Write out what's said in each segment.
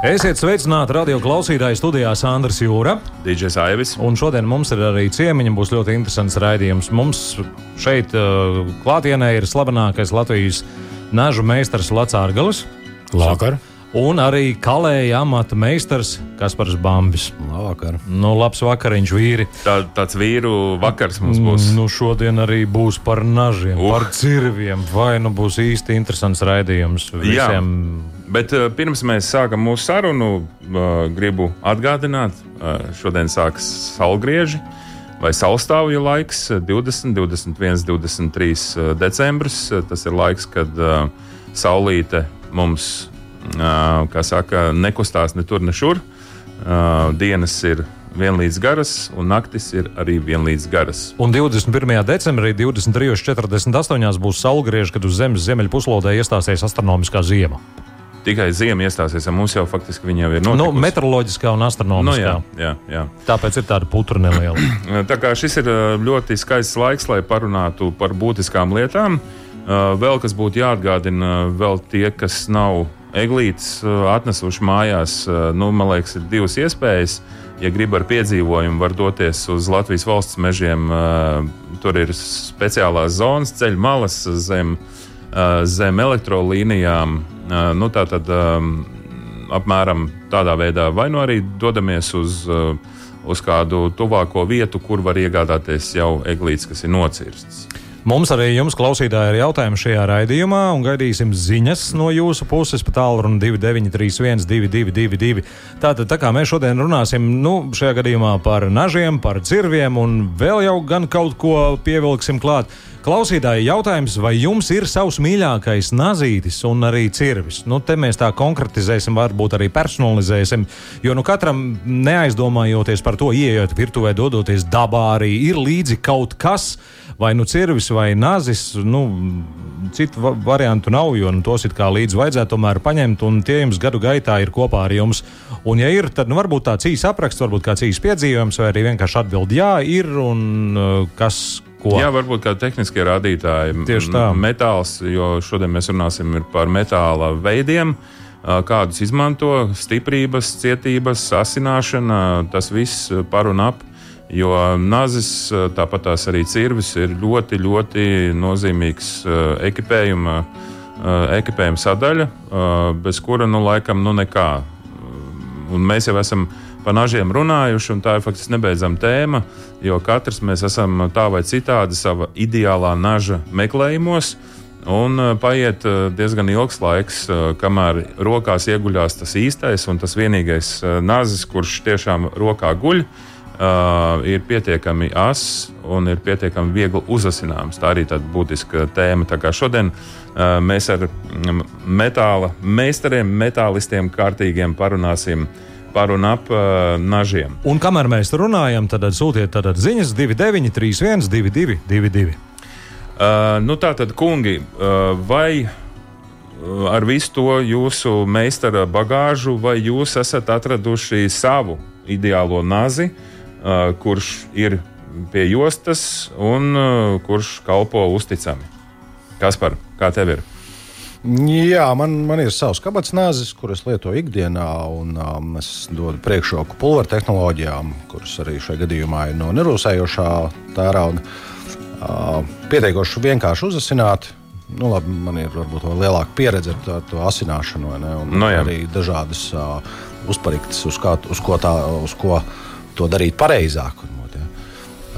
Esiet sveicināti radio klausītāji studijā Sandrs Jūra. DJs Aivis. Un šodien mums ir arī ciemiņa, būs ļoti interesants raidījums. Mums šeit uh, klātienē ir slavenākais Latvijas nažu meistars Lacārgalis. Labvakar! Un arī kalēja amata meistars Kaspars Bambis. Labvakar! Nu, labs vakariņš, vīri. Tā, tāds vīru vakars mums būs. Nu, šodien arī būs par nažiem, Uh. par cirviem. Vai nu būs īsti interesants raidījums visiem? Bet uh, pirms mēs sākam mūsu sarunu, uh, gribu atgādināt, uh, šodien sākas saulgrieži vai saulstāvju laiks uh, 20, 21, 23 uh, decembris. Tas ir laiks, kad saulīte mums, kā saka, nekustās ne tur, ne šur. Dienas ir vienlīdz garas, un naktis ir arī vienlīdz garas. Un 21. decembrī 23.48. būs saulgrieži, kad uz Zemes ziemeļu puslodē iestāsies astronomiskā ziema. Tikai ziema iestāsies, un mums jau faktiski viņa jau ir Nu, notikusi. meteoroloģiskā un Nu, astronomiskā. jā, jā, jā. Tāpēc ir tāda putra neliela. Tā kā šis ir ļoti skaists laiks, lai parunātu par būtiskām lietām. Vēl kas būtu jāatgādina, vēl tie, kas nav eglītes uh, atnesuši mājās, uh, nu, man liekas, ir divas iespējas. Ja grib ar piedzīvojumu, var doties uz Latvijas valsts mežiem. uh, Tur ir speciālās zonas, ceļu malas zem, zem elektrolīnijām. Nu, tā tad um, apmēram tādā veidā vai nu arī dodamies uz, uz kādu tuvāko vietu, kur var iegādāties jau eglītes, kas ir nocirstas. Mums arī jums, klausītāji, ir jautājumi šajā raidījumā, un gaidīsim ziņas no jūsu puses pa tālruni 2931, 222. Tātad, tā kā mēs šodien runāsim, nu, šajā gadījumā par nažiem, par cirviem, un vēl jau gan kaut ko pievilksim klāt. Klausītāji, jautājums, vai jums ir savs mīļākais nazītis un arī cirvis? Nu, te mēs tā konkretizēsim, varbūt arī personalizēsim, jo nu katram neaizdomājoties par to, ieejot virtuvē, dodoties dabā, arī ir līdzi kaut kas, vai nu cirvis vai nazis. Nu, citu va variantu nav, jo nu, tos it kā līdzi vajadzētu tomēr paņemt, un tie jums gadu gaitā ir kopā ar jums. Un, ja ir, tad nu, varbūt tāds īsts apraksts, varbūt kāds īsts piedzīvojums, vai arī vienkārši atbild, jā, ir un uh, kas. Ko? Jā, varbūt kādi tehniskie rādītāji. Tieši tā. Metāls, jo šodien mēs runāsim par metāla veidiem, ā, kādus izmanto, stiprības, cietības, asināšana, tas viss par un ap. Jo nazis, ā, tāpat arī cirvis, ir ļoti, ļoti nozīmīgs ā, ekipējuma, ā, ekipējuma sadaļa, bez kura, nu, laikam, nu, nekā. Un mēs jau esam par nažiem runājuši, un tā ir faktiski nebeidzama tēma, jo katrs mēs esam tā vai citādi savā ideālā naža meklējumos. Un paiet diezgan ilgs laiks, kamēr rokās ieguļās tas īstais un tas vienīgais nazis, kurš tiešām rokā guļ, uh, ir pietiekami ass un ir pietiekami viegli uzasināms. Tā arī ir būtiska tēma. Tā kā šodien uh, mēs ar mm, metāla meistariem, metālistiem kārtīgiem parunāsim par un ap uh, nažiem. Un kamēr mēs runājam, tad sūtiet tad ziņas 2931, 222. Uh, nu tā tad, kungi, uh, vai uh, ar visu to jūsu meistara bagāžu, vai jūs esat atraduši savu ideālo nazi, uh, kurš ir pie jostas un uh, kurš kalpo uzticami? Kaspar, kā tev ir? Jā, man, man ir savs kabats nāzis, kuras lietoju ikdienā, un um, es dodu priekšroku pulveru tehnoloģijām, kuras arī šajā gadījumā ir no nerūsējošā tērauda. Uh, pietiekoši vienkārši uzasināt. Nu, labi, man ir varbūt lielāka pieredze ar to, to asināšanu, ne, un Nu, jā. arī dažādas uh, uzpariktas, uz, kā, uz, ko tā, uz ko to darīt pareizāk. varbūt, ja.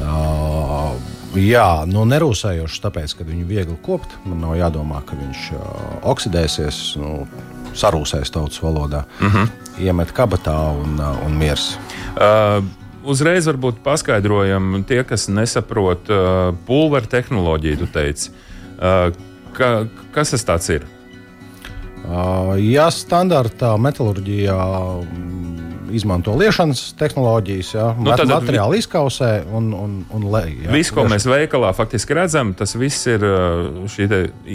Uh, jā, nu, nerūsējošs, tāpēc, ka viņu viegli kopt. Man nav jādomā, ka viņš uh, oksidēsies, nu, sarūsēs tautas valodā, uh -huh. iemet kabatā un, uh, un miers. Uh, uzreiz varbūt paskaidrojam tie, kas nesaprot uh, pulveru tehnoloģiju, tu teici. Uh, ka, kas tas ir? Uh, ja standartā metālurģijā izmanto liešanas tehnoloģijas, ja, Nu, nu, tad- materiālu izkausē un, un, un lej. Ja, Viss, ko mēs veikalā faktiski redzam, tas viss ir uh, šī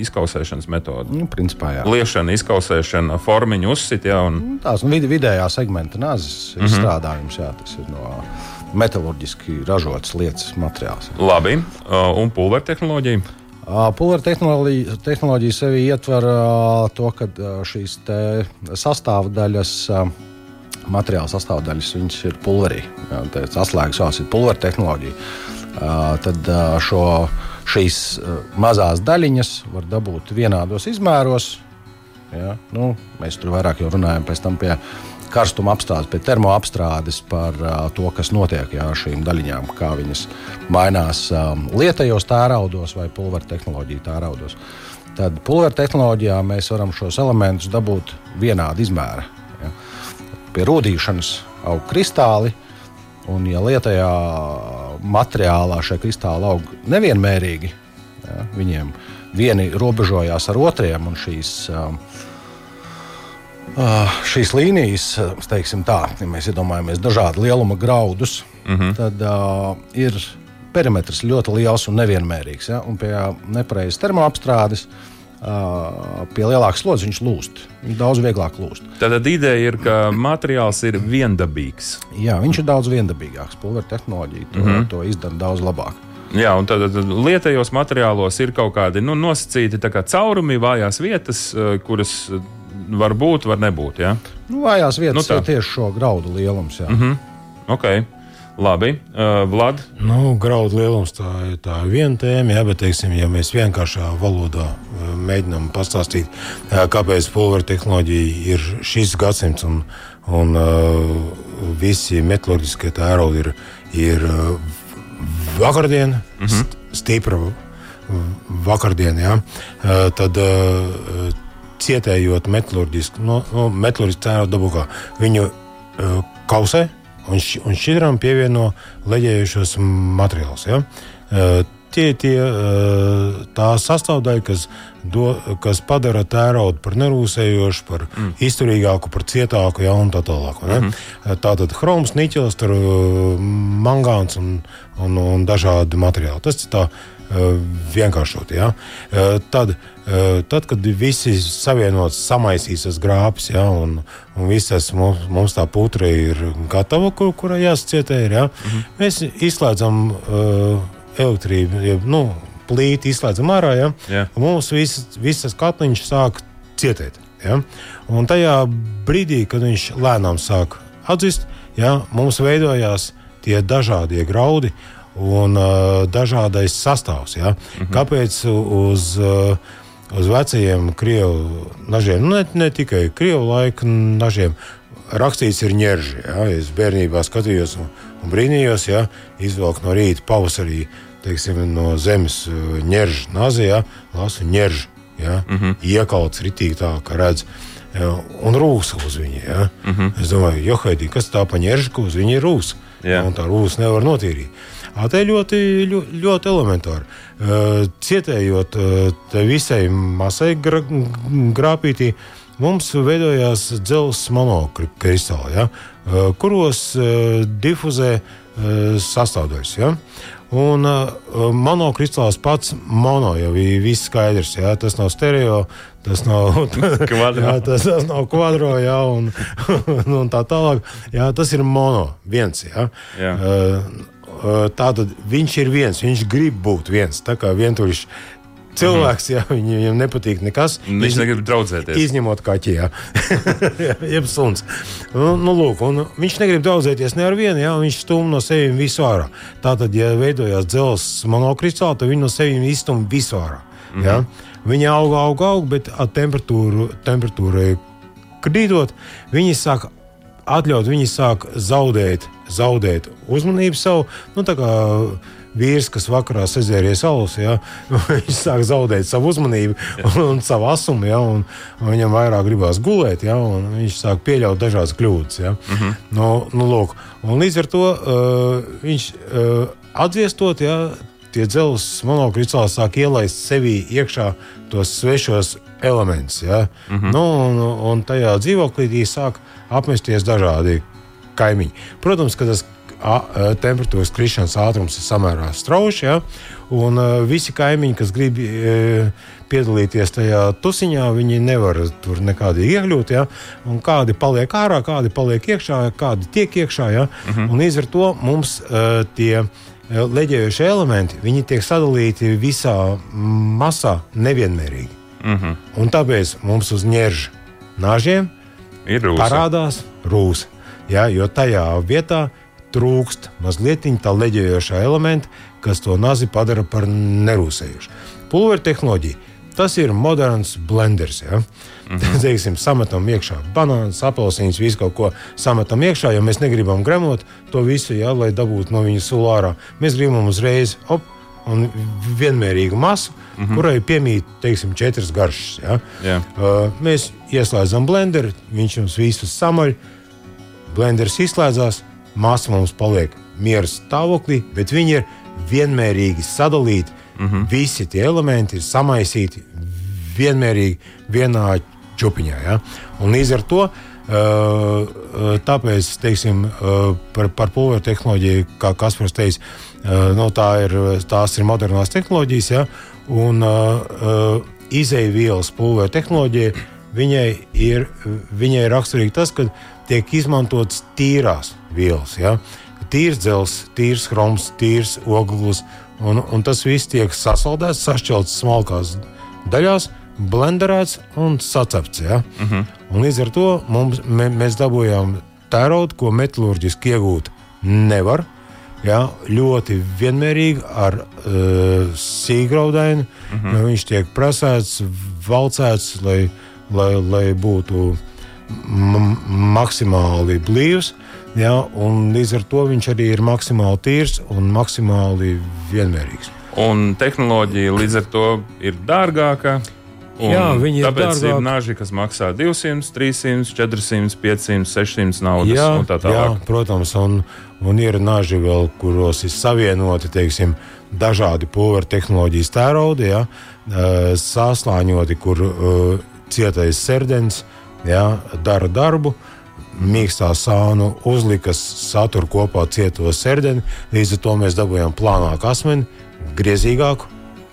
izkausēšanas metode. Nu, principā, jā. Liešana, izkausēšana, formiņu uzsit, jā, un Tās nu, vid vidējā segmenta nāzes mm -hmm. izstrādājums, jā, tas ir no metālurģiski ražotas lietas materiāls. labi. Uh, un pulveru tehnoloģija. Ā, Pulveru tehnoloģija, tehnoloģija sevi ietver to, ka šīs sastāvdaļas, materiāla sastāvdaļas, viņas ir pulverī. Atslēgas vārds ir pulveru tehnoloģija. Tad šo, šīs mazās daļiņas var dabūt vienādos izmēros. Ja? Nu, mēs tur vairāk jau runājam pēc tam pie karstuma apstrādes, pie termoapstrādes par uh, to, kas notiek ar šīm daļiņām, kā viņas mainās um, lietajos tēraudos vai pulveru tehnoloģiju tēraudos. Tad pulveru tehnoloģijā mēs varam šos elementus dabūt vienāda izmēra. Pie rūdīšanas aug kristāli, un ja lietajā materiālā šie kristāli aug nevienmērīgi, ja? viņiem vieni robežojās ar otriem, un šīs um, Uh, šīs līnijas, teiksim tā, ja mēs iedomājamies dažādu lieluma graudus, uh -huh. tad uh, ir perimetrs ļoti liels un nevienmērīgs. Ja? Un pie nepareizas termoapstrādes, uh, pie lielākas slodzes viņš lūst. Viņš daudz vieglāk lūst. Tātad ideja ir, ka materiāls ir viendabīgs. Jā, viņš ir daudz viendabīgāks. Pulveru tehnoloģija to, uh -huh. to izdara daudz labāk. Jā, un tad tad lietajos materiālos ir kaut kādi nu, nosacīti kā caurumi, vājās vietas, kuras var būt, var nebūt. Ja? Nu, vājās vietas Nu ir tieši šo graudu lielums. Jā. Uh -huh. Ok, labi. Uh, Vlad, Nu, graudu lielums tā ir tā viena tēma, jā, bet, teiksim, ja mēs vienkāršā valodā eh, mēģinām pastāstīt, eh, kāpēc pulveru tehnoloģija ir šis gadsimts un, un uh, visi metālurģiskie tēraudi ir, ir uh, vakardiena, mm -hmm. stipra vakardiena, jā, uh, tad uh, cietējot metālurģisku, no, no, tērauda dabūkā, viņu uh, kausē, un, š, un šķidram pievieno leģējušos materiālus. Ja? Tie uh, tā sastāvdaļa, kas, do, kas padara tēraudu par nerūsējošu, par mm. izturīgāku, par cietāku, ja, un tā tālāk. Mm -hmm. Tātad chroms, niķels, mangāns un, un, un dažādi materiāli. Tas ir tā vienkāršot. Ja? Uh, tad, uh, tad, kad visi savienots, samaisīsies grābs, ja, un, un visas mums, mums tā putra ir gatava, kur, kurai jāscietē, ir, ja? -hmm. mēs izslēdzam uh, elektrību, jeb, nu, plīti izslēdzam ārā, ja? Jā. un mums visas, visas katliņš sāk cietēt. Ja? Un tajā brīdī, kad viņš lēnām sāk atzist, ja, mums veidojās tie dažādie graudi un uh, dažādais sastāvs. Ja? Mm -hmm. Kāpēc uz, uh, uz vecajiem krievu nažiem, nu, ne, ne tikai krievu laika nažiem, rakstīts ir ņērži. Ja? Es bērnībā skatījos un, un brīnījos, ja izvelk no rīta pavasarī teiksim, no zemes ņērža nazijā, lasu ņēržu. Ja? Mm -hmm. Iekalts ritīgi tā, ka redz. Ja, un rūsa uz viņu. Ja? Mm -hmm. Es domāju, Johaidī, kas tā pa ņēržu, ka uz viņu ir rūsa. Jā. Un tā rūsa nevar notīrīt. A, tā ir ļoti, ļoti, ļoti elementāri. Uh, cietējot visai masai grāpītī, mums veidojās dzelzs monokristāli, ja? kuros difuzē sastāvdaļas. Ja? Un monokristāls pats mono jau ir viss skaidrs. Jā, tas nav stereo, tas nav Kvadro. jā, tas, tas nav kvadro, jā, un, un tā tālāk. Jā, tas ir mono, viens. Jā. Jā. Uh, tātad viņš ir viens, viņš grib būt viens. Tā kā vientuļš cilvēks, jā, viņ- viņam nepatīk nekas. viņš Iz- negrib draudzēties. Izņemot kaķi, jā, jeb suns. Nu, nu, lūk, viņš negrib daudzēties ne ar vienu, jā, viņš stumj no sevis visu ārā. Tātad, ja veidojās dzelzs monokristāls, tad viņi no sevis izstumj visu ārā. Mm -hmm. Viņi aug, aug, aug, bet ar temperatūru, temperatūrai krītot, viņi sāk atļaut, viņi sāk zaudēt, zaudēt uzmanību savu. Nu, vīrs, kas vakarā sezēries alus, ja, viņš sāk zaudēt savu uzmanību un, un savu asumu, ja, un, un viņam vairāk gribās gulēt, ja, un viņš sāk pieļaut dažādas kļūdas. Ja. Mm -hmm. nu, nu, lūk, un līdz ar to uh, viņš uh, atdziestot, ja, tie dzelzs monokristāli sāk ielaist sevī iekšā tos svešos elementus. Ja? Mm -hmm. nu, un, un tajā dzīvoklī sāk apmesties dažādi kaimiņi. Protams, ka tas a, a, temperatūras krišanas ātrums ir samērā strauji. Ja? Un uh, visi kaimiņi, kas grib uh, piedalīties tajā tusiņā, viņi nevar tur nekādi iekļūt. Ja? Un kādi paliek ārā, kādi paliek iekšā, kādi tiek iekšā. Ja? Uh -huh. Un līdz ar to mums uh, tie leģējošie elementi tiek sadalīti visā masā nevienmērīgi. Uh -huh. Un tāpēc mums uz ņērža nažiem ir rūsa. parādās rūsa. Ja? Jo tajā vietā trūkst mazliet tā leģējošā elementa, kas to nazi padara par nerūsējušu. Pulveru tehnoloģija. Tas ir moderns blenders. Ja? Mm -hmm. Teiksim, sametam iekšā banānus, apelsīnus, visu kaut ko sametam iekšā, jo mēs negribam gremot to visu, ja, lai dabūtu no viņa sulārā. Mēs gribam uzreiz op, un vienmērīgu masu, mm -hmm. kurai piemīt teiksim, četras garšas. Ja? Yeah. Uh, mēs ieslēdzam blenderu, viņš mums visus samaļ, blenders izslēdzās, masa mums paliek miera stāvoklī, bet viņi ir vienmērīgi sadalīti. Mm -hmm. Visi tie elementi ir samaisīti vienmērīgi vienā čupiņā. Ja? Un līdz ar to tāpēc teiksim, par, par pulveru tehnoloģiju, kā Kaspars teica, nu, tā ir, tās ir modernās tehnoloģijas. Ja? Un izēvielas pulveru tehnoloģija viņai ir, viņai ir raksturīgi tas, ka tiek izmantotas tīrās vielas. Ja? tīrs dzels, tīrs chroms, tīrs ogles. Un, un tas viss tiek sasaldēts, sašķelts smalkās daļās, blenderēts un sacepts. Ja? Uh mhm. -huh. un līdz ar to mums, mē, mēs dabūjām tēraudu, ko metālurģiski iegūt nevar. Ja, ļoti vienmērīgi ar uh, sīkgraudainu. Uh -huh. Viņš tiek prasēts, valcēts, lai, lai, lai būtu maksimāli blīvs. Ja, līdz ar to viņš arī ir maksimāli tīrs un maksimāli vienmērīgs. Un tehnoloģija līdz ar to ir dārgāka. Jā, viņi ir tāpēc dārgāk. ir naži, kas maksā 200, 300, 400, 500, 600 naudas. Jā, tā jā protams, un, un ir naži vēl, kuros ir savienoti teiksim, dažādi pulveru tehnoloģijas tēraudi, ja, sāslāņoti, kur uh, cietais sērdens ja, dara darbu. Mīkstā sānu uzlika, satura kopā cieto sērdeni. Līdz ar to mēs dabūjām plānāku asmeni, griezīgāku,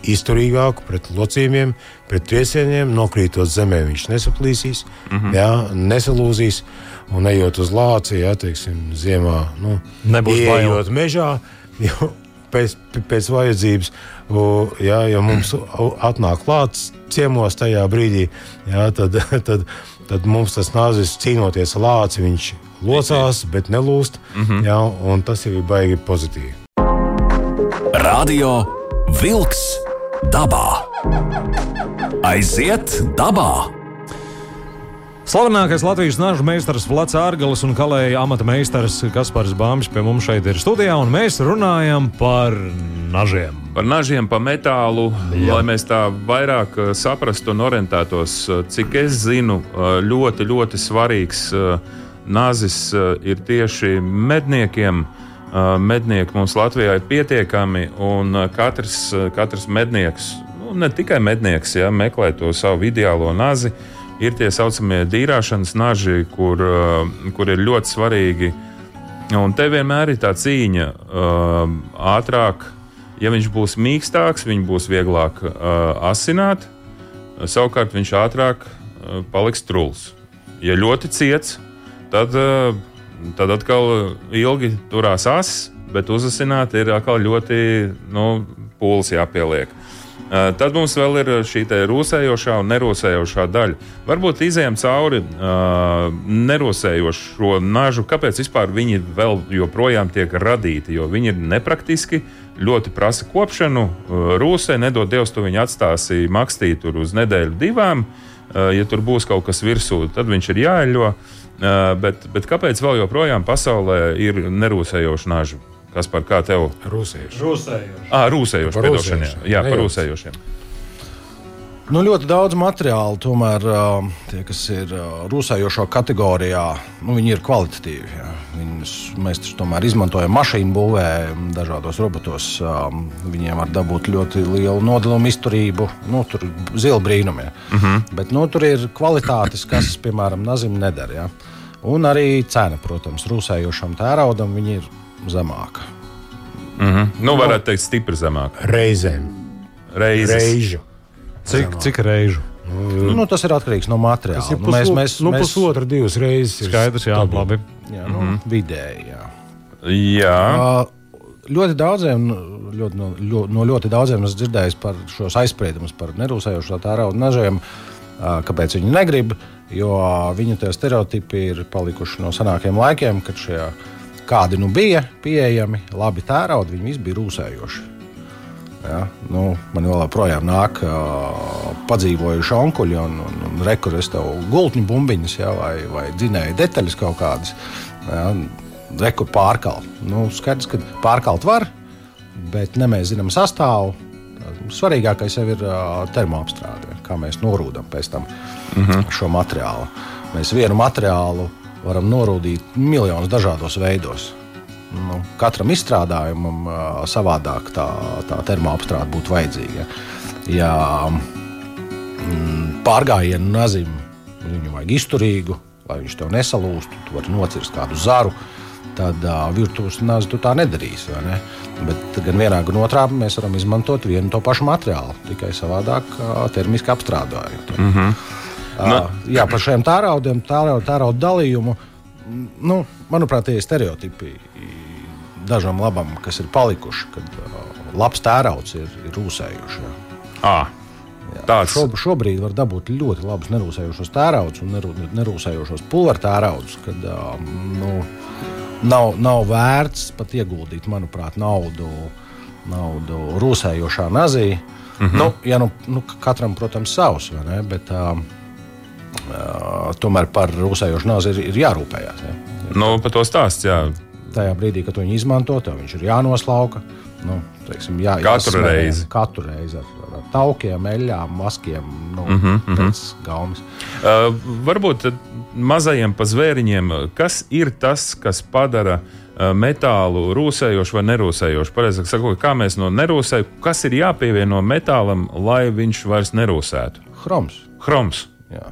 izturīgāku pret locījumiem, pret triecieniem. Nokrītot zemē, viņš nesaplīsīs, mm -hmm. jā, nesalūzīs. Un ejot uz lāci, ja teiksim, ziemā, nu, nebūs ejot mežā. Jo, pēc, pēc vajadzības, ja, ja mums atnāk klāts ciemos tajā brīdī, ja, tad, tad tad mums tas nāzis cīnoties ar lāci, viņš locās, bet nelūst. Mm -hmm. jā, un tas jau ir baigi pozitīvi. Radio Wolks dabā. Aiziet dabā! Slavenākais Latvijas nažu meistars Vlads Ārgals un kalēja amata meistars Kaspars Bāmis pie mums šeit ir studijā, un mēs runājam par nažiem par nažiem, par metālu, Jā. lai mēs tā vairāk uh, saprastu un orientētos. Uh, cik es zinu, uh, ļoti, ļoti svarīgs nazis ir tieši medniekiem. Mednieki mums Latvijā ir pietiekami, un katrs, katrs mednieks, nu, ne tikai mednieks, ja, meklē to savu ideālo nazi. Ir tie saucamie dīrāšanas naži, kur, kur ir ļoti svarīgi. Un te vienmēr ir tā cīņa ātrāk, Ja viņš būs mīkstāks, viņš būs vieglāk uh, asināt, savukārt viņš ātrāk paliks trūls. Ja ļoti ciets, tad, tad atkal ilgi turās asis, bet uzasināt ir atkal ļoti nu, pūles jāpieliek. Uh, tad mums vēl ir šī rūsējošā un nerūsējošā daļa. Varbūt izējām cauri uh, nerūsējošo nažu, kāpēc vispār viņi vēl joprojām tiek radīti, jo viņi ir nepraktiski, ļoti prasa kopšanu. Rūsē nedod Dievs, tu viņu atstāsi makstīt uz nedēļu, divām. Uh, ja tur būs kaut kas virsū, tad viņš ir jāeļo. Uh, bet, bet kāpēc vēl joprojām pasaulē ir nerūsējoši naži? Kas par kā tev? Rūsējoši. Rūsējoši. Ah, rūsējoši. Par rūsējošiem. Jā, par rūsējošiem. Nu, ļoti daudz materiālu, tomēr tie, kas ir rūsējošo kategorijā, nu, viņi ir kvalitatīvi. Jā. Viņus mēs tomēr izmantojam mašīnu būvē, dažādos robotos. Viņiem var dabūt ļoti lielu nodelumu izturību, nu, tur zila brīnumi. Uh -huh. Bet nu, tur ir kvalitātes, kas, piemēram, Nazim nedara. Jā. Un arī cena, protams, rūsējošam tēraudam ir zemāka. Mhm. Nu, varētu teikt, stipri zemāk. Reizēm. Reizes. Reižu. Cik, cik reižu? Nu, tas ir atkarīgs no materiāla. Tas ir Nu, mēs, mēs, nu, mēs, pusotra, divas reizes. Skaidrs, jā, stabili. labi. jā, nu, mm -hmm. vidēji. Jā. Jā. Uh, Ļoti daudziem, ļoti, no, ļo- no ļoti daudziem esmu dzirdējis par šos aizspriedumus par nerūsējošo tērauda nažiem. uh, Kāpēc viņi negrib? Jo uh, viņu tie stereotipi ir palikuši no senākiem laikiem, kad šie kādi nu bija pieejami, labi tēraudi, viņi visi bija rūsējoši. Ja? Nu, man joprojām nāk uh, padzīvojuši onkuļi un, un, un rekurors tev gultņu bumbiņas ja? vai, vai dzinēja detaļas kaut kādas. Ja? Rekur pārkal. Nu, skaidrs, ka pārkalt var, bet ne mēs zinām sastāvu. Svarīgākais jau ir uh, termoapstrāde, kā mēs norūdam pēc tam mm -hmm. šo materiālu. Mēs vienu materiālu varam norūdīt miljonus dažādos veidos. Nu, katram izstrādājumam uh, savādāk tā, tā termoapstrāde būtu vajadzīga. Ja mm, pārgājienu nazim viņu vajag izturīgu, lai viņš tev nesalūstu, tu vari nocirst kādu zaru. Tad uh, virtuves nāzi tu tā nedarīsi. Ne? Bet gan vienā, gan otrā mēs varam izmantot vienu to pašu materiālu, tikai savādāk uh, termiski apstrādājot. Mm -hmm. Uh, jā, par šiem tēraudiem, tērauda, tērauda dalījumu. m, Nu, manuprāt, tie ir stereotipi dažam labam, kas ir palikuši, kad uh, labs tērauds ir, ir rūsējuši. jā. À, tāds Šo, šobrīd var dabūt ļoti labus nerūsējošos tēraudus un neru, nerūsējošos pulveru tēraudus, kad nu, nav, nav vērts pat ieguldīt, manuprāt, naudu, naudu rūsējošā nazī. Mm -hmm. nu, ja nu, nu, katram, protams, savs, vai ne? bet um, tomēr par rūsējošu nazi ir, ir jārūpējas. Ja? nu, par to stāsts. Jā. Tajā brīdī, kad to viņi izmanto, tev viņš ir jānoslauka. Nu, teiksim, jā, Katru jāsmērē reizi. Katru reizi ar, ar taukiem, eļļām, maskiem, nu, mm -hmm, pēc gaumas. Uh, varbūt mazajiem pazvēriņiem, kas ir tas, kas padara metālu rūsējošu vai nerūsējošu? Pareizāk sakot, kā mēs no nerūsēju, kas ir jāpievieno metālam, lai viņš vairs nerūsētu? Chroms. Chroms. Jā.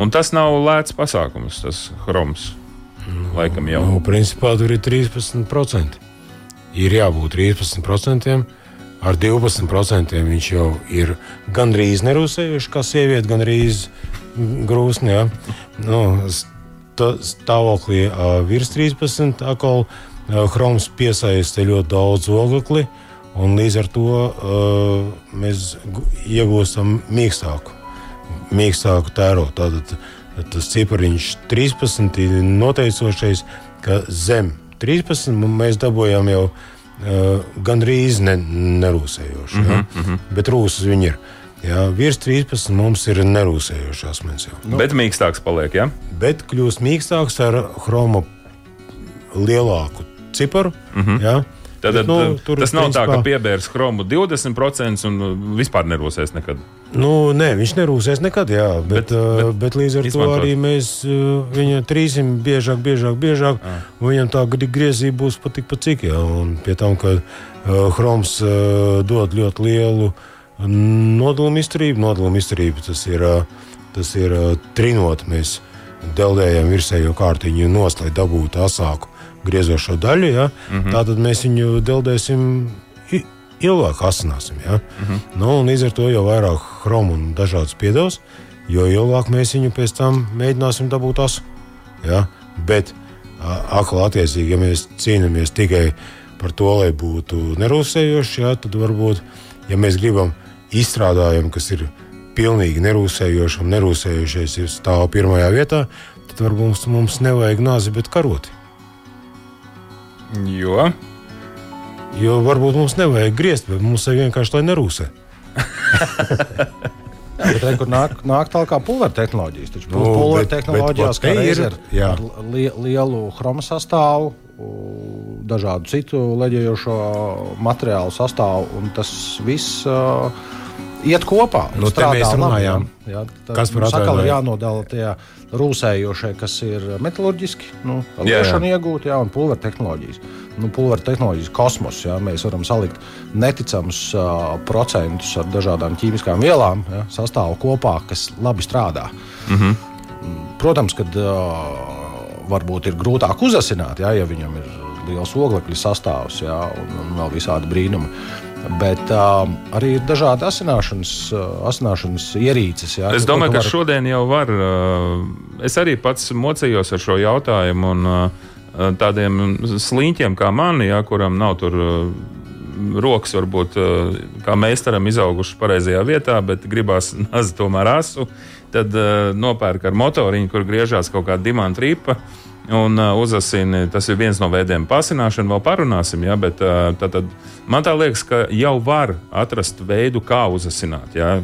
Un tas nav lēts pasākums, tas chroms. Laikam jau. Nu, principā tur ir 13%. Ir jābūt 13%. Ar 12% viņš jau ir gandrīz nerūsējuši, kā sieviete, gandrīz grūsni. Ja? Nu, stāvoklī virs 13 atkal ā, chroms piesaista ļoti daudz oglekli, un līdz ar to ā, mēs iegūstam mīkstāku, mīkstāku tēro. Tātad tas cipariņš 13 ir noteicošais, ka zem 13 mēs dabūjām jau uh, gandrīz ne, nerūsējošu. Ja? Mm -hmm. Bet rūsas viņi ir. Jā, virs 13 mums ir nerūsējošs asmens. Nu. Bet mīkstāks paliek, ja? Bet kļūst mīkstāks ar chroma lielāku ciparu. Mm -hmm. jā. Tad, Bet, nu, tur, tas nav tā, ka principā, piebērs chromu 20% un uh, vispār nerūsēs nekad. Nu, nē, viņš nerūsēs nekad, jā, bet, Bet- bet, bet līdz ar izmantot. to arī mēs viņu trīsim biežāk, biežāk, biežāk. un Viņam tā gri- griezība būs pat tikpat cik. Jā, pie tam, ka uh, chroms uh, dod ļoti lielu nodalumu izturību, nodalumu izturību tas ir, uh, tas ir uh, trinot. Mēs deldējam virsējo kārtiņu nost, lai dabūtu asāku griezošo daļu. Ja? Mm -hmm. Tātad mēs viņu deldēsim ilgāk asināsim. Ja? Mm -hmm. nu, un līdz ar to jau vairāk chromu un dažādas piedevas, jo ilgāk mēs viņu pēc tam mēģināsim dabūt asu. Ja? Bet atkal attiecīgi, ja mēs cīnāmies tikai par to, lai būtu nerūsējoši, ja, tad varbūt, ja mēs gribam izstrādājumu, kas ir pilnīgi nerūsējošs un nerūsējošais ir stāv pirmajā vietā, tad varbūt mums, mums nevajag nāzi, bet karoti. Jo Jo varbūt mums nevajag griezt, bet mums ir vienkārši lai nerūsē. Bet re, kur nāk, nāk tālāk kā pulveru tehnoloģijas. Taču Nu, pulveru bet- tehnoloģijās bet te ir ir, ar, jā. li, lielu chroma sastāvu, dažādu citu leģējošo materiālu sastāvu, un tas viss uh, iet kopā. Nu, strādā runājām. Jā, tad Kas par atkal ir jānodala tie rūsējošie, kas ir metālurģiski, nu, Jā, jā. liešana iegūti, jā, un pulveru tehnoloģijas. Nu, pulveru tehnoloģijas kosmos, jā, mēs varam salikt neticamus uh, procentus ar dažādām ķīmiskām vielām, jā, sastāvu kopā, kas labi strādā. Protams, kad uh, varbūt ir grūtāk uzasināt, ja, ja viņam ir liels oglekļa sastāvs ja, un, un vēl visādi brīnumi. Bet uh, arī ir dažādi asināšanas, uh, asināšanas ierīces. Jā, es domāju, ka var... šodien jau var. Uh, es arī pats mocījos ar šo jautājumu. Un, uh, Tādiem sliņķiem kā mani, ja, kuram nav tur rokas varbūt kā meistaram izaugušas pareizajā vietā, bet gribās nazi tomēr asu, tad uh, nopērk ar motoriņu, kur griežās kaut kāda dimanta ripa. Un uh, uzasini, tas ir viens no veidiem pasināšana, vēl parunāsim, ja, bet uh, tad, tad man tā liekas, ka jau var atrast veidu, kā uzasināt. Ja.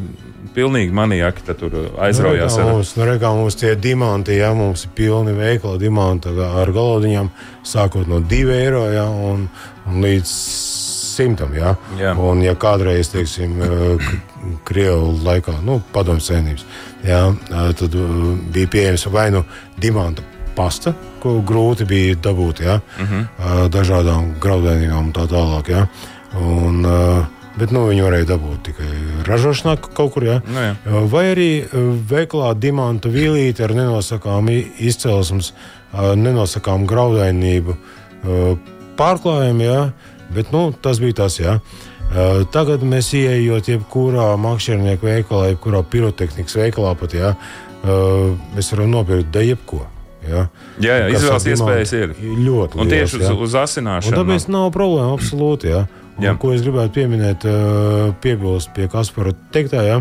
Pilnīgi maniaki tur aizraujās. Nu, mums, nu, rekā, mums tie diamanti, ja mums ir pilni veikali diamanti ar galodiņām, sākot no 2 eiro ja, un, un līdz simtam. Ja? Jā. Un, ja kādreiz, teiksim, Krievijas laikā, nu, padomju savienības, ja, tad bija pieejams vai nu dimanta pasta, ko grūti bija dabūt, ja? uh mhm. -huh. dažādām graudainībām un tā tālāk. Ja? Un, Bet nu, viņi varēja dabūt tikai ražošanā kaut kur. Ja? Nu, jā. Vai arī veiklā dimanta vīlīte ar nenosakāmu izcelsmes, nenosakāmu graudainību pārklājumu. Ja? Bet nu, tas bija tas. Uh, tagad mēs ieejot jebkurā makšķernieku veikalā, jebkurā pirotehnikas veikalā, pat, uh, mēs varam nopirkt de jebko. Ja? Jā, jā izvēles iespējas ir ļoti lielas. Un tieši uz, uz asināšanu. Un tāpēc nav problēma absolūti. Ja? Un, jā. ko es gribētu pieminēt, piebilst pie Kaspara teiktā, ja?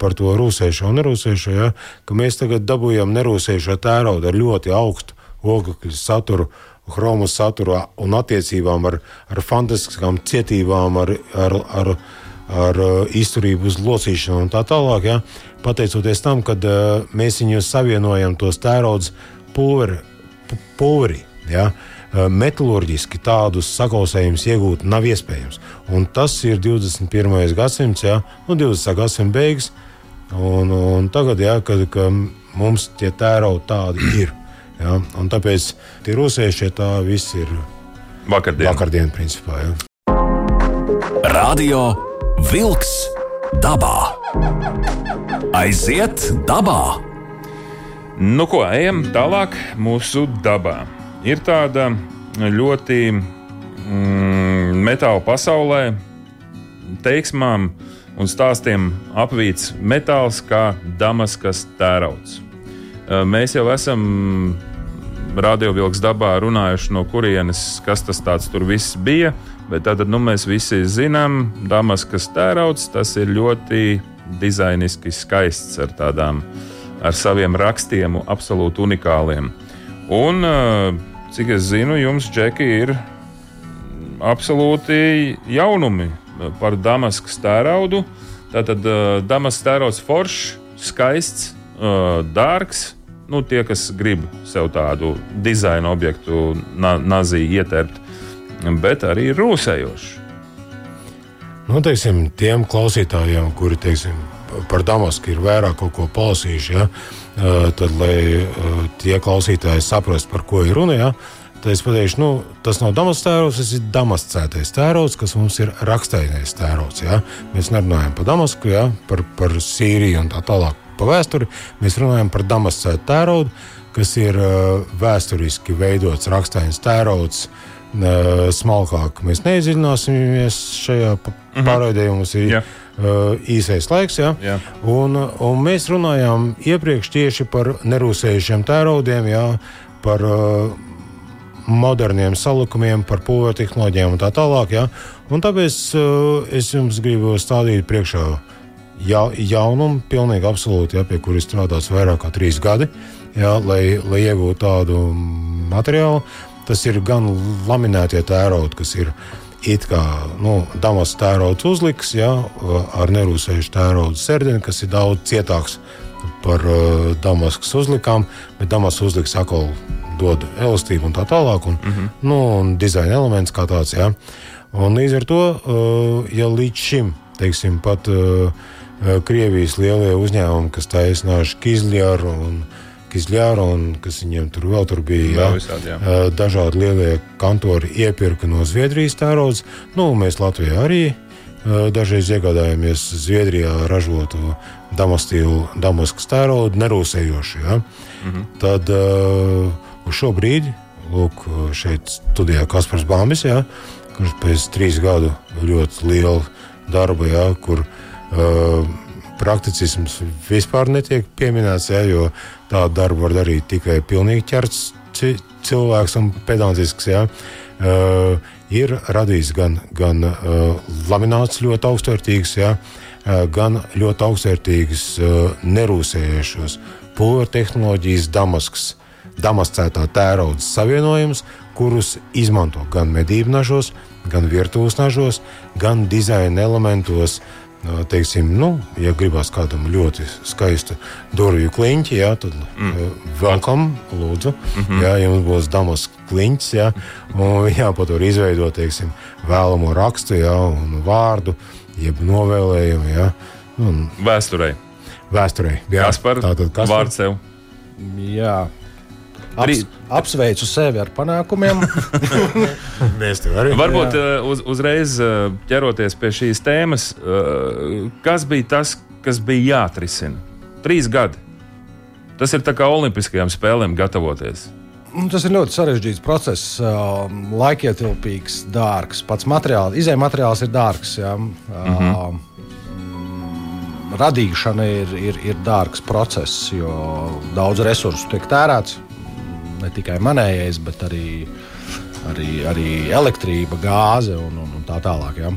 par to rūsēšo un nerūsēšo, ja? ka mēs tagad dabūjam nerūsēšo tēraudu ar ļoti augstu oglekļa saturu. Chromu saturu un attiecībām ar, ar fantastiskām cietībām, ar, ar, ar, ar uh, izturību uz locīšanu un tā tālāk. Ja? Pateicoties tam, ka uh, mēs viņus savienojam tos tērodus pulveri, pulveri ja? Uh, metālurģiski tādus sakausējumus iegūt nav iespējams. Un tas ir 21. gadsimts, ja? nu, 20. gadsimta beigas. Un, un tagad, ja, kad, kad mums tie tēraudi tādi ir. Ja? Un tāpēc tie rosēšie tā viss ir vakardiena. Vakardien, principā, ja? Radio Wolks dabā. Aiziet dabā! Nu, ko ejam tālāk mūsu dabā. Ir tāda ļoti mm, metāla pasaulē, teiksmām un stāstiem apvīts metāls kā Damaskas tērauds. Mēs jau esam radiovilks dabā runājuši, no kurienes kas tas tur viss bija. Bet tad nu, mēs visi zinām, Damaskas tērauds tas ir ļoti dizainiski skaists ar tādām, ar saviem rakstiem, absolūti unikāliem. Un, cik es zinu, jums, Džeki, ir absolūti jaunumi par Damaskas tēraudu. Tātad Damaskas tērauds foršs, skaists, dārgs nu, tie, kas grib sev tādu dizaina objektu, na, nazī ieterpt, bet arī rūsējoši. Nu, teiksim, tiem klausītājiem, kuri teiksim, par Damasku ir vairāk kaut ko palasījuši, ja, tad, lai tie klausītāji saprastu, par ko ir runa, ja, tad es pateikšu, nu, tas nav Damasks tērots, tas ir Damascētais tērots, kas mums ir rakstainais tērots. Ja. Mēs nerunājam par Damasku, ja, par, par Sīriju un tā tālāk pa vēsturi, mēs runājam par Damascētu tēraudu, kas ir uh, vēsturiski veidots rakstains tērauds. Uh, smalkāk mēs neiedziļināsimies šajā -hmm. pārraidē, mums ir yeah. uh, īsais laiks. Ja? Yeah. Un, un mēs runājām iepriekš tieši par nerūsējušiem tēraudiem, ja? par uh, moderniem salikumiem, par pūļu tehnoloģijām un tā tālāk. Ja? Un tāpēc uh, es jums gribu stādīt priekšā ja, jaunumu, pilnīgi absolūti, ja, pie kuras strādās vairāk kā trīs gadi, ja, lai, lai iegūtu tādu materiālu. Tas ir gan laminētie tērauti, kas ir it kā nu, damas tērauds uzliks, ja, ar nerūsējušu tēraudu sērdeni, kas ir daudz cietāks par uh, damaskas uzlikām, bet damaskas uzliks atkal dod elastību un tā tālāk, un, mm -hmm. nu, un dizaina elements kā tāds. Ja. Un līdz ar to, uh, ja līdz šim, teiksim, pat uh, Krievijas lielie uzņēmumi, kas taisnājuši Kizļāru un Kizļāru, un kas viņiem tur vēl tur bija. Jā, visādi, jā. Dažādi lielie kantori iepirka no Zviedrijas tērauds. Nu, mēs Latvijā arī dažreiz iegādājāmies Zviedrijā ražotu Damaskas tēraudu, nerūsējošu. Ja? Mhm. Tad uh, uz šo brīdi, lūk, šeit studijā Kaspars Bāmis, jā, kurš pēc trīs gadu ļoti liela darba, jā, kur uh, prakticisms vispār netiek pieminēts, jā, jo tādu darbu var darīt tikai pilnīgi ķerts cilvēks un pedantisks. Jā. Uh, ir radījis gan, gan uh, lamināts ļoti augstvērtīgs, jā, uh, gan ļoti augstvērtīgs uh, nerūsējušos pulveru tehnoloģijas Damaskas damascētā tērauda savienojums, kurus izmanto gan medību nažos, gan virtuves nažos, gan dizaina elementos. Teiksim, nu, ja gribās kādam ļoti skaistu durvju kliņķi, jā, tad mm. welcome, lūdzu. Mm -hmm. Jā, jums būs damas kliņķis, jā, un jā, pat var izveidot, teiksim, vēlamo rakstu, jā, un vārdu, jeb novēlējumu, jā. Un, vēsturē. Vēsturē, jā. Kaspar, Tātad, Kaspar. vārds sev. Jā, Aps, apsveicu sevi ar panākumiem. Mēs tev arī. Varbūt. Uh, uz, uzreiz uh, ķeroties pie šīs tēmas, uh, kas bija tas, kas bija jāatrisina? Trīs gadi. Tas ir kā Olimpiskajām spēlēm gatavoties. Nu, tas ir ļoti sarežģīts process, laikietilpīgs, dārgs. Pats materiāls, izējai materiāls ir dārgs. Ja. Mm -hmm. Radīšana ir, ir, ir dārgs process, jo daudz resursu tiek tērēts ne tikai manējais, bet arī, arī, arī elektrība, gāze un, un, un tā tālāk. Ja.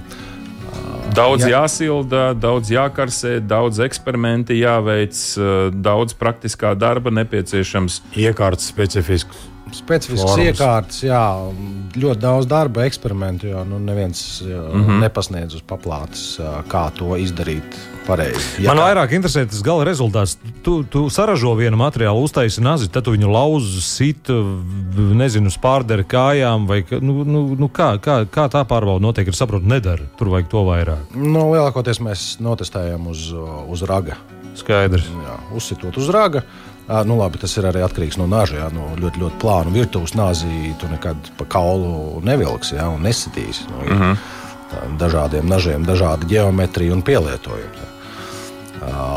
Daudz Jā. jāsilda, daudz jākarsē, daudz eksperimentu jāveic, daudz praktiskā darba nepieciešams. Iekārtas specifisks. Specifisks iekārtas, jā, ļoti daudz darba, eksperimentu, jo nu, neviens mm -hmm. nepasniedz uz paplātes, kā to izdarīt pareizi. Ja Man kā... vairāk interesē tas gala rezultāts. Tu, tu saražo vienu materiālu, uztaisi nazi, tad tu viņu lauzi, sit, nezinu, spārderi kājām, vai nu, nu, nu, kā, kā, kā tā pārbauda notiek. Es saprotu, nedara. Tur vajag to vairāk. Nu, lielākoties mēs notestējam uz, uz raga. Skaidrs. Jā, uzsitot uz raga. Nu, labi, tas ir arī atkarīgs no naža. Jā, no ļoti, ļoti plāna virtuves nāzī tu nekad pa kaulu nevilksi jā, un nesitīsi. Nu, mm -hmm. Dažādiem nažiem, dažāda geometrija un pielietojumi.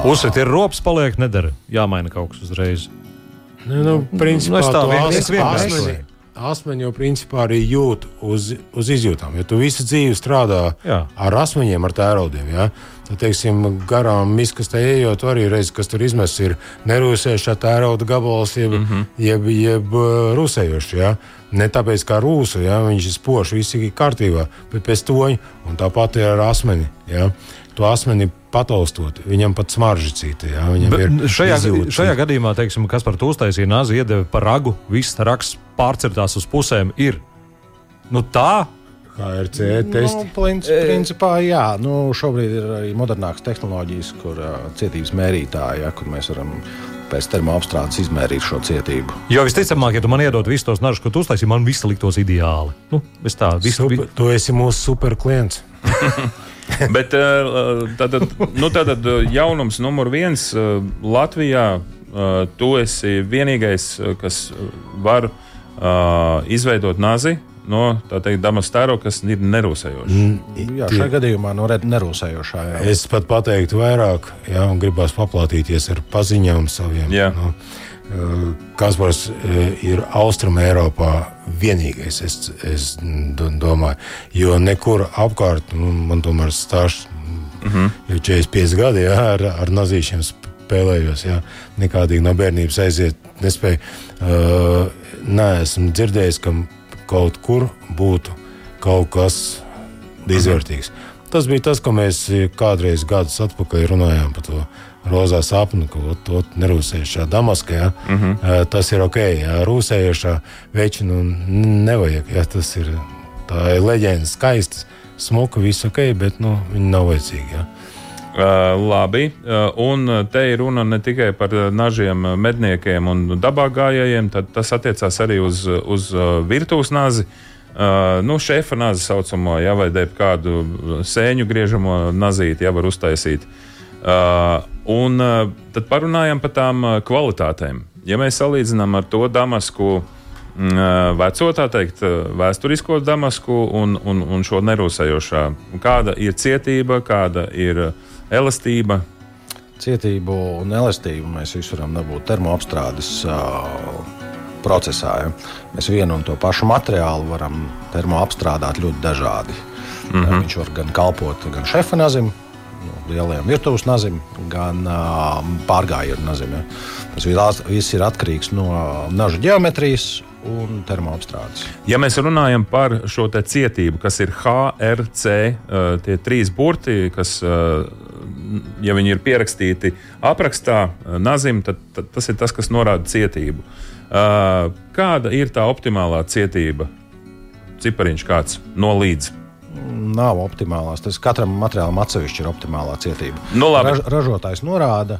Uzsver ir rops, paliek nedara. Jāmaina kaut kas uzreiz. Nu, nu, principā, nu, tā vienkārši asmeņi jau principā arī jūt uz, uz izjūtām. Ja tu visu dzīvi strādā Jā. ar asmeņiem, ar tērodiem, ja, tad, teiksim, garām miskastē ejot, arī reiz, kas tur izmests, ir nerūsējušā tēroda gabals, jeb, mm -hmm. jeb, jeb rusējošs. Ja. Ne tāpēc, kā rūsa, ja, viņš ir spožs, viss ir kārtībā, bet pēc toņa, un tāpat ir ar asmeni. Ja. To asmeni pataustot, viņam pat smarža cita. Ja, šajā, izjūta. šajā gadījumā, teiksim, kas par to uztaisīja nāzi, iedeva par ragu, viss raksts pārcertās uz pusēm ir. Nu, tā HRC testi. Nu, plinc, principā, jā, nu, šobrīd ir arī modernākas tehnoloģijas, kur uh, cietības mērītāji, ja, kur mēs varam pēc termoapstrādes izmērīt šo cietību. Jo visticamāk, ja tu man iedod visus tos nažus, ko tu uztaisīji, man viss liktos ideāli. Nu, tā, visu, super, vi... Tu esi mūsu super klients. Bet tātad, nu, tātad jaunums numur viens Latvijā. Tu esi vienīgais, kas var izveidot nazi no teikt, damas tēro, kas ir nerūsējoša. Mm, jā, šajā gadījumā no nerūsējošā. Jā. Es pat pateiktu vairāk, jā, un gribās paplatīties ar paziņām saviem. Jā. Nu, Kaspars ir Austrum Eiropā vienīgais, es, es domāju, jo nekur apkārt nu, man tomēr stāsts mm -hmm. jau 45 gadi jā, ar, ar nazīšiem spēlējos. Jā. Nekādīgi no bērnības aiziet nespēju. Uh, nē, esmu dzirdējis, ka kaut kur būtu kaut kas izvērtīgs. Mhm. Tas bija tas, ko mēs kādreiz gadus atpakaļ runājām par to rozā sapni, ko to nerūsējušā Damaskā. Ja? Mm -hmm. Tas ir ok, ja rūsējušā veči nu nevajag. Ja? Tas ir, ir leģenda, skaists, smuka, viss ok, bet nu, viņi nav vajadzīgi. Ja? Uh, labi, uh, un te ir runa ne tikai par nažiem, medniekiem un dabā gājējiem, tad tas attiecās arī uz, uz virtuves nāzi. Uh, nu, šefa nāzi saucamo, ja, vai kādu sēņu griežamo nazīti, ja var uztaisīt. Uh, Un uh, tad parunājam par tām uh, kvalitātēm. Ja mēs salīdzinām ar to Damasku, mm, uh, veco, tā teikt, vēsturisko Damasku un, un, un šo nerūsējošā, kāda ir cietība, kāda ir elastība? Cietību un elastību mēs visi varam dabūt termoapstrādes procesā. Ja. Mēs vienu un to pašu materiālu varam termoapstrādāt ļoti dažādi. Mm -hmm. Viņš var gan kalpot gan šefa nazim, nu, lielajam virtuves nazim, gan uh, pārgājienu nazim. Ja. Tas viss ir atkarīgs no naža ģeometrijas. Ja mēs runājam par šo cietību, kas ir HRC, tie trīs burti, kas, ja viņi ir pierakstīti aprakstā, nazim, tad, tad tas ir tas, kas norāda cietību. Kāda ir tā optimālā cietība? Cipariņš kāds no līdz. Nav optimālās. Tas katram materiālam atsevišķi ir optimālā cietība. Nu, labi. Raž, ražotājs norāda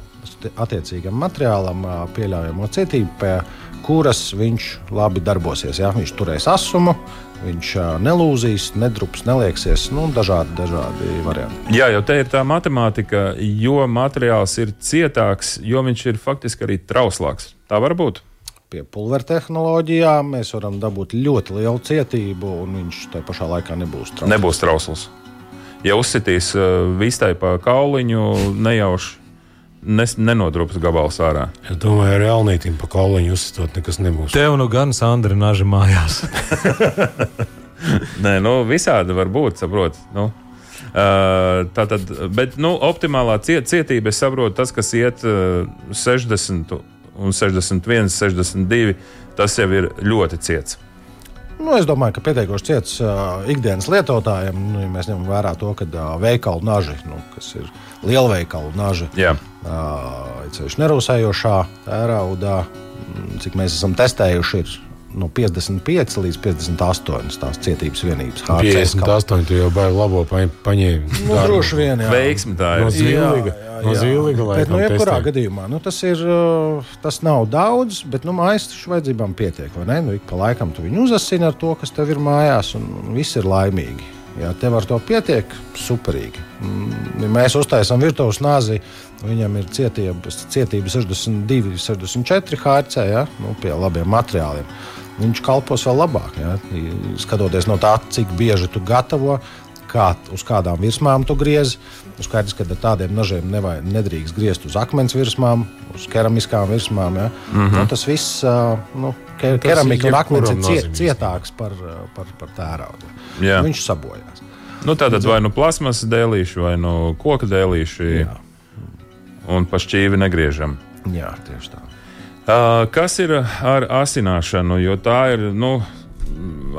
attiecīgam materiālam pieļaujamo cietību, pie kuras viņš labi darbosies. Ja? Viņš turēs asumu, viņš nelūzīs, nedrups, nelieksies. Nu, dažādi, dažādi varianti. Jā, jau te ir tā matemātika, jo materiāls ir cietāks, jo viņš ir faktiski arī trauslāks. Tā var būt pie pulveru tehnoloģijām, mēs varam dabūt ļoti lielu cietību, un viņš tajā pašā laikā nebūs trausls. Nebūs trausls. Ja uzsitīs uh, vistai pa kauliņu, nejauši nes, nenodrups gabals ārā. Es domāju, ar Elnītim pa kauliņu uzsitot nekas nebūs. Tev nu gan Sandra naži mājās. Nē, nu visādi var būt, saprot. Nu. Uh, tā tad, bet nu, optimālā ciet, cietība, es saprotu, tas, kas iet uh, 60 un 61, 62, tas jau ir ļoti ciets. Nu, es domāju, ka pietiekoši ciets uh, ikdienas lietotājiem, nu, ja mēs ņemam vērā to, ka uh, veikalu naži, nu, kas ir lielveikalu naži, uh, ceļš nerūsējošā tēraudā, cik mēs esam testējuši, ir no 55 līdz 58 tās cietības vienības. 58 jau baigi labo paņēma. Nu, droši vien, jā. Veiksmi tā ir. No jā, no zīliga bet, nu, jebkurā gadījumā, nu, tas, ir, uh, tas nav daudz, bet nu, mājas taču vajadzībām pietiek. Nu, ik pa laikam tu viņu uzasini ar to, kas tev ir mājās, un, viss ir laimīgi. Ja tev ar to pietiek, superīgi. Mm, ja mēs uztaisām virtuves nāzi, viņam ir cietība, cietība 62, 64 HC, ja? nu, pie labiem materiāliem viņš kalpos vēl labāk. Ja? Skatoties no tā, cik bieži tu gatavo, kā, uz kādām virsmām tu griezi. Nu, skaidrs, ka ar tādiem nevajag, nedrīkst griezt uz akmens virsmām, uz keramiskām virsmām. Ja? Mm -hmm. nu, tas viss, nu, ke, keramika un akmens ir cie, cietāks par, par, par tērauda. Yeah. Viņš sabojās. Nu, tātad vai nu plasmas dēlīši, vai nu koka dēlīši. Jā. Un pa šķīvi negriežam. Jā, tieši tā. Kas ir ar asināšanu? Jo tā ir. Nu,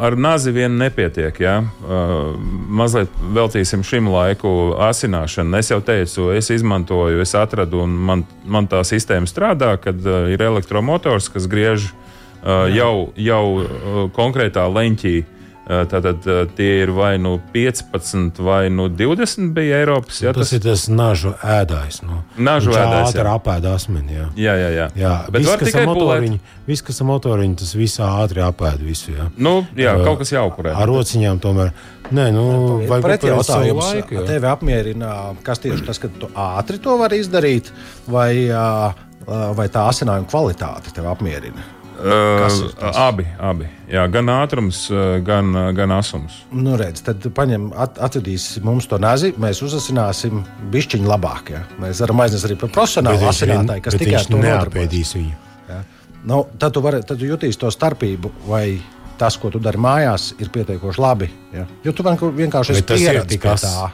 ar nazi vien nepietiek. Ja? Uh, mazliet veltīsim šim laiku asināšanu. Es jau teicu, es izmantoju, es atradu, un man, man tā sistēma strādā, kad uh, ir elektromotors, kas griež uh, jau, jau uh, konkrētā leņķī uh, Tātad tie ir vai nu 15, vai nu 20 bija Eiropas. Jā, tas, tas ir tas nažu ēdājs. Nu. Nažu ēdājs. Tā ir apēda asmeni. Jā, jā, jā. jā. jā. Bet viss, kas ar motoriņu, viss, kas ar motoriņu, tas visā ātri apēda visu. Jā, nu, jā uh, kaut kas jaukurē. Ar rociņām tomēr. Nē, nu, vai pret jautājumu laiku? Tevi apmierina, kas tieši tas, ka tu ātri to vari izdarīt, vai, vai tā asinājuma kvalitāte tevi apmierina? Uh, abi, abi. Jā, gan ātrums, gan, gan asums. Nu, redz, tad paņem, at, atvedīs mums to nazi, mēs uzasināsim bišķiņu labāk. Ja? Mēs varam aiznest arī par profesionālu asinātāju, kas tikai to neapēdīs viņu. Ja? Nu, tad, tu vari, tad tu jutīsi to starpību, vai tas, ko tu dari mājās, ir pietiekoši labi. Ja? Jo tu vienkārši esi pieredzējis pie tā.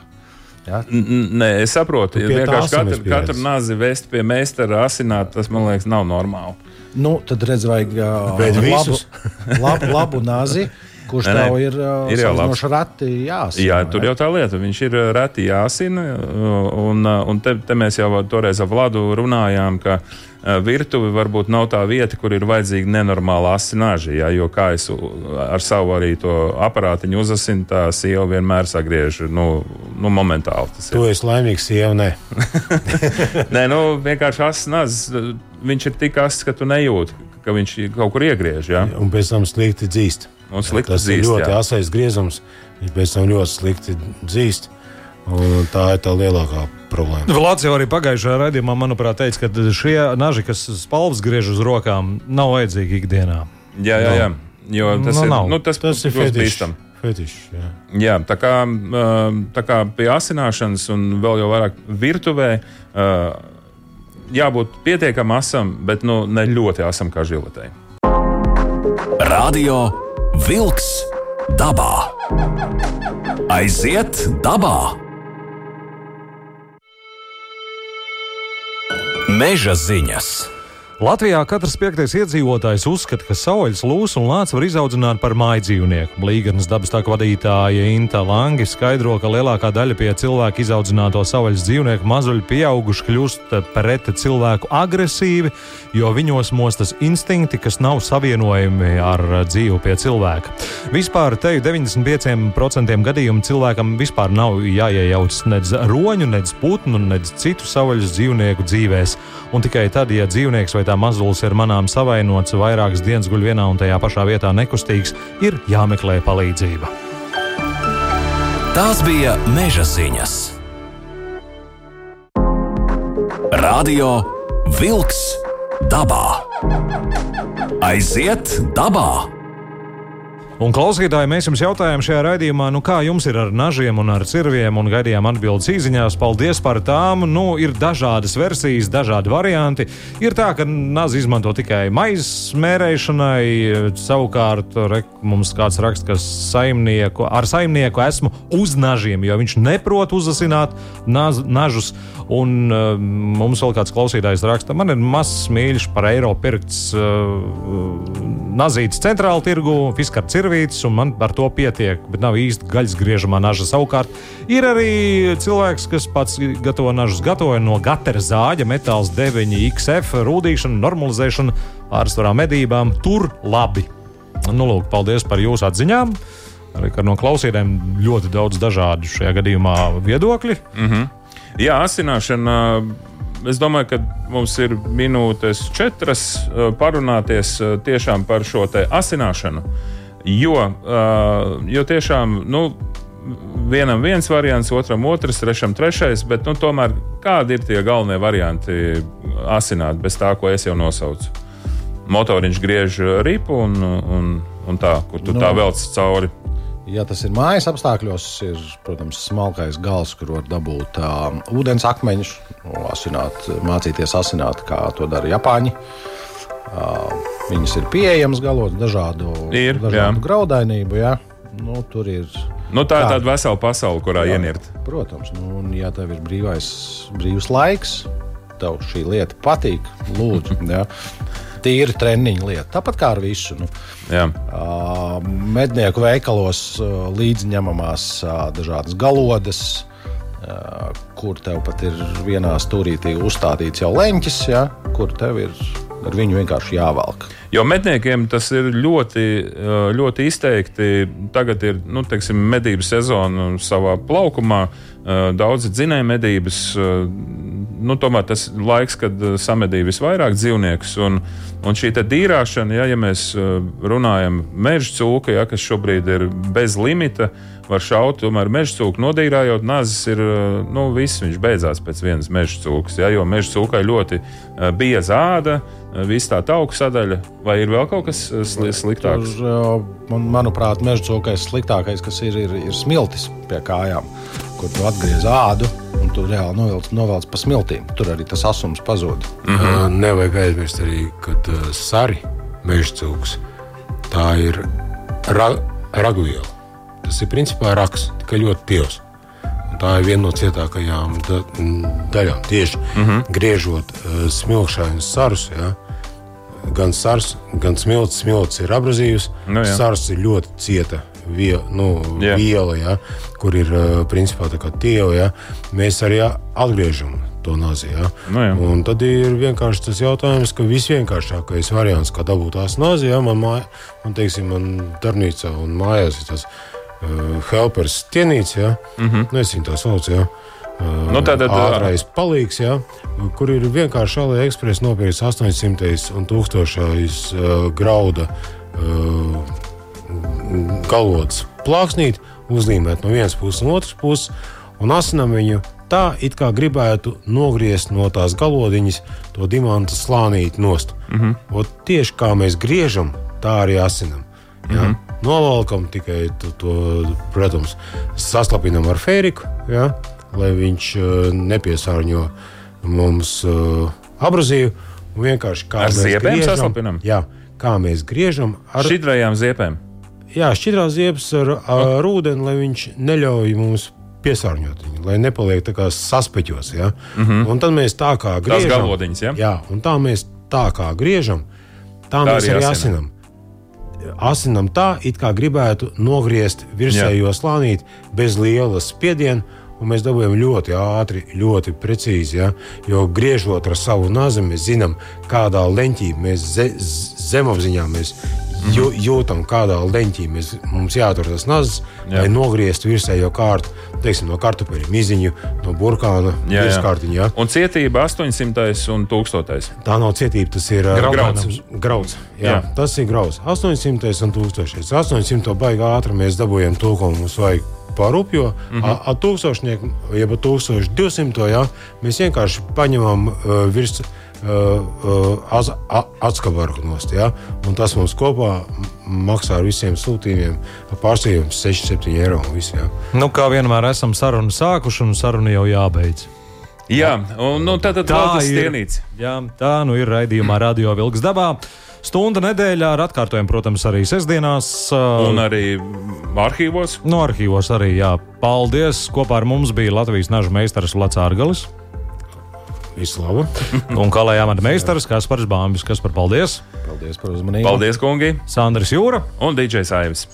Ja? Nē, es saprotu, ka vienkārši katru, katru nazi vest pie meistara asināt, tas man liekas, nav normāli. Nu, tad redz, vajag uh, labu, labu, labu nazi. Kurš nē, tev ir, uh, ir jau labs. Reti jāsina, jā, tur jau tā lieta. Viņš ir reti jāsina. Un, un te, te mēs jau toreiz ar Vladu runājām, ka virtuve varbūt nav tā vieta, kur ir vajadzīga nenormāla asināža. Ja, jo kā es ar savu arī to aparātiņu uzasinu, tā sieva vienmēr sagriež nu, nu, momentāli. Tu esi laimīgs, sieva. Nē, nē nu, vienkārši asināžas viņš ir tik asts, ka tu nejūti, ka viņš kaut kur iegriež. Ja? Un pēc tam slikti dzīst. Tas dzīst, ir ļoti jā. asais griezums, viņš pēc tam ļoti slikti dzīst. Un tā ir tā lielākā problēma. Vlads jau arī pagājušajā raidījumā, manuprāt, teica, ka šie naži, kas spalvas griež uz rokām, nav vajadzīgi ikdienā. Jā, jā, jā. Jo tas, no, nu, ir, nav. nu, tas, tas ir fetišs. Fetiš, jā. jā, tā kā, tā kā pie asināšanas un vēl jau vairāk virtuvē jābūt pietiekami asam, bet nu, ne ļoti asam kā žiletei. Radio Wolks dabā. Aiziet dabā! Meža ziņas! Latvijā katrs piektais iedzīvotājs uzskata, ka saules lūsu un lācis var izaudzināt par mājdzīvnieku. Līgarnas dabas tā vadītāja Inta Langi skaidro, ka lielākā daļa pie cilvēka izaudzināto saules dzīvnieku mazuļu pieauguši kļūst pret cilvēku agresīvi, jo viņos mostas instinkti, kas nav savienojami ar dzīvi pie cilvēka. Vispār te 95% gadījumu cilvēkam vispār nav jāiejaucas nedz roņu, nedz putnu, nedz citu savvaļas dzīvnieku dzīvēs. Un tikai tad, ja dzīvnieks vai tā mazulis ir manām savainots, vairākas dienas guļ vienā un tajā pašā vietā nekustīgs, ir jāmeklē palīdzība. Tās bija meža ziņas. Radio Wolks dabā. Aiziet dabā! Un, klausītāji, mēs jums jautājām šajā raidījumā, nu kā jums ir ar nažiem un ar cirviem, un gaidījām atbildes īsiņās. Paldies par tām. Nu, ir dažādas versijas, dažādi varianti. Ir tā, ka nazi izmanto tikai maizes mērēšanai. Savukārt, re, mums kāds raksta, ka saimnieku, ar saimnieku esmu uz nažiem, jo viņš neprot uzasināt naz, nažus. Un uh, mums vēl kāds klausītājs raksta, man ir mazs mīļš par eiro pirkts uh, nazīts centrāla tirgu, fiskara cirvītis, un man par to pietiek, bet nav īsti gaļas griežamā naža. Savukārt ir arī cilvēks, kas pats gatavo nažus, gatavoja no gatera zāģa, metāls 9, XF, rūdīšana, normalizēšana, pārsvarā medībām. Tur labi. Nu, lūk, paldies par jūsu atziņām. Arī no klausītājiem ļoti daudz dažādu šajā gadījumā viedokļu. Mm -hmm. Jā, asināšana. Es domāju, ka mums ir minūtes četras parunāties tiešām par šo asināšanu. Jo, jo tiešām, nu, vienam viens variants, otram otrs, trešam trešais, bet nu, tomēr kādi ir tie galvenie varianti asināt bez tā, ko es jau nosaucu? Motoriņš griež ripu un, un, un tā, kur tu no. tā velc cauri Ja tas ir mājas apstākļos, ir, protams, smalkais gals, kur var dabūt uh, ūdens akmeņus, asināt, mācīties asināt, kā to dara Japāņi. Uh, viņas ir pieejamas galos, dažādu, ir, dažādu graudainību. Ja? Nu, tur ir. Nu, tā ir tā tāda vesela pasaule, kurā jā, ienirt. Protams, nu, un, ja tev ir brīvais, brīvs laiks, tev šī lieta patīk, lūdzu. ja? tīra treniņa lieta. Tāpat kā ar visu. Nu, Jā. uh, mednieku veikalos uh, līdziņemamās uh, dažādas galodas. Uh, kur tev pat ir vienā stūrītī uzstādīts jau leņķis, ja, kur tev ir ar viņu vienkārši jāvelk. Jo medniekiem tas ir ļoti, ļoti izteikti. Tagad ir nu, teiksim, medību sezona savā plaukumā. Daudzi dzinēja medības. Nu, tomēr tas ir laiks, kad samedīja visvairāk dzīvniekus. Un, un šī dīrāšana, ja, ja mēs runājam meža cūka, ja, kas šobrīd ir bez limita, var šaut, tomēr meža cūku nodīrājot, nazis ir, nu, viss viņš beidzās pēc vienas meža cūkas, ja, jo meža cūkai ļoti bieza āda, viss tā tauku sadaļa, vai ir vēl kaut kas sliktāks? Tur, man, manuprāt, meža cūkais sliktākais, kas ir, ir, ir smiltis pie kājām, kur tu atgriez ādu. Un tu reāli novelc, novelc pa smiltīm. Tur arī tas asums pazūd. Mm -hmm. Nevajag aizmirst arī, ka uh, sari meža cūks tā ir ra ragviela. Tas ir principā raks, tikai ļoti tievs. Un tā ir viena no cietākajām da daļām. Tieši mm -hmm. griežot uh, smilšainus sarus. Ja, gan sars, gan smilts. Smilts ir abrazīvs, nu, jā. sars ir ļoti cieta vie, nu, yeah. viela, ja, kur ir uh, principā tā kā tieva. Ja, mēs arī atgriežam to nazi. Ja. Nu, un tad ir vienkārši tas jautājums, ka visvienkāršākais variants, kā dabūt tās nazi, ja, man, māja, man, teiksim, man darbnīcā un mājās ir tas uh, helpers tienīts, ja, mm -hmm. nu, es viņu tā saucu. Ja. Nu, tātad, ātrais palīgs, ja, kur ir vienkārši AliExpress nopirkts 800 un 1000 uh, grauda uh, galodas plāksnīt, uzlīmēt no vienas puses un otras puses, un asinam viņu tā, it kā gribētu nogriezt no tās galodiņas to dimanta slānīti nost. Mm -hmm. Ot, tieši kā mēs griežam, tā arī asinam. Ja? Mm -hmm. Novalkam tikai to, to, protams, saslapinam ar fēriku, ja? Lai viņš uh, nepiesārņo mums uh, abrazīvu. Vienkārši kā ar ziepēm saslapinam. Jā, kā mēs griežam ar Šķidrajām ziepēm. jā, šķidrās ziepes ar, ar ūdeni, lai viņš neļauj mums piesārņot viņu, lai nepaliek tā kā saspeķos. Ja? Mm -hmm. Un tad mēs tā kā griežam. galvodiņas, ja? Jā, un tā mēs tā kā griežam, tā, tā mēs arī arī asinam. asinam. Tā, it kā gribētu nogriezt virsējo slānīti bez lielas spiediena, un mēs dabūjam ļoti ātri, ļoti precīzi. Ja? Jo griežot ar savu nazi, mēs zinām, kādā leņķī mēs ze, zemapziņā mēs jū, jūtam, kādā leņķī mēs, mums jātur tas nazis, Jā. lai nogrieztu virsējo kārtu, teiksim, no kartupeļa miziņu, no burkāna virskārtiņa. Ja? Un cietība 800 un 1000. Tā nav cietība, tas ir Grauds. grauds. Jā, Jā. jā. Tas ir grauds. 800 un 1000. 800 baigā ātri mēs dabūjām to, ko mums vajag par upju. Mm -hmm. Ar 1000, jeb 1200, jā, mēs vienkārši paņemam uh, virs. Uh, uh, atskabaru nost. Ja? Un Tas mums kopā maksā ar visiem sūtījumiem pārstāvjiem 6-7 eiro. un Visu, ja? Nu, kā vienmēr esam sarunu sākuši, un saruna jau jābeidz. Jā, un nu, tā tad vēl tas stienīts. Jā, tā nu ir raidījumā Radio Vilks dabā. Stunda nedēļā ar atkārtojumu, protams, arī sestdienās. uh, Un arī arhīvos. No arhīvos arī, jā. Paldies! Kopā ar mums bija Latvijas naža meistars Lats Ārgalis Visu labu! un kalējā amata meistars Kaspars Bāmbis. Kas par paldies? Paldies par uzmanību. Paldies, kungi! Sandrs Jūra. Un DJs Aivis.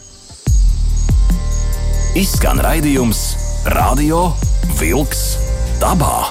Izskan raidījums Radio Vilks dabā.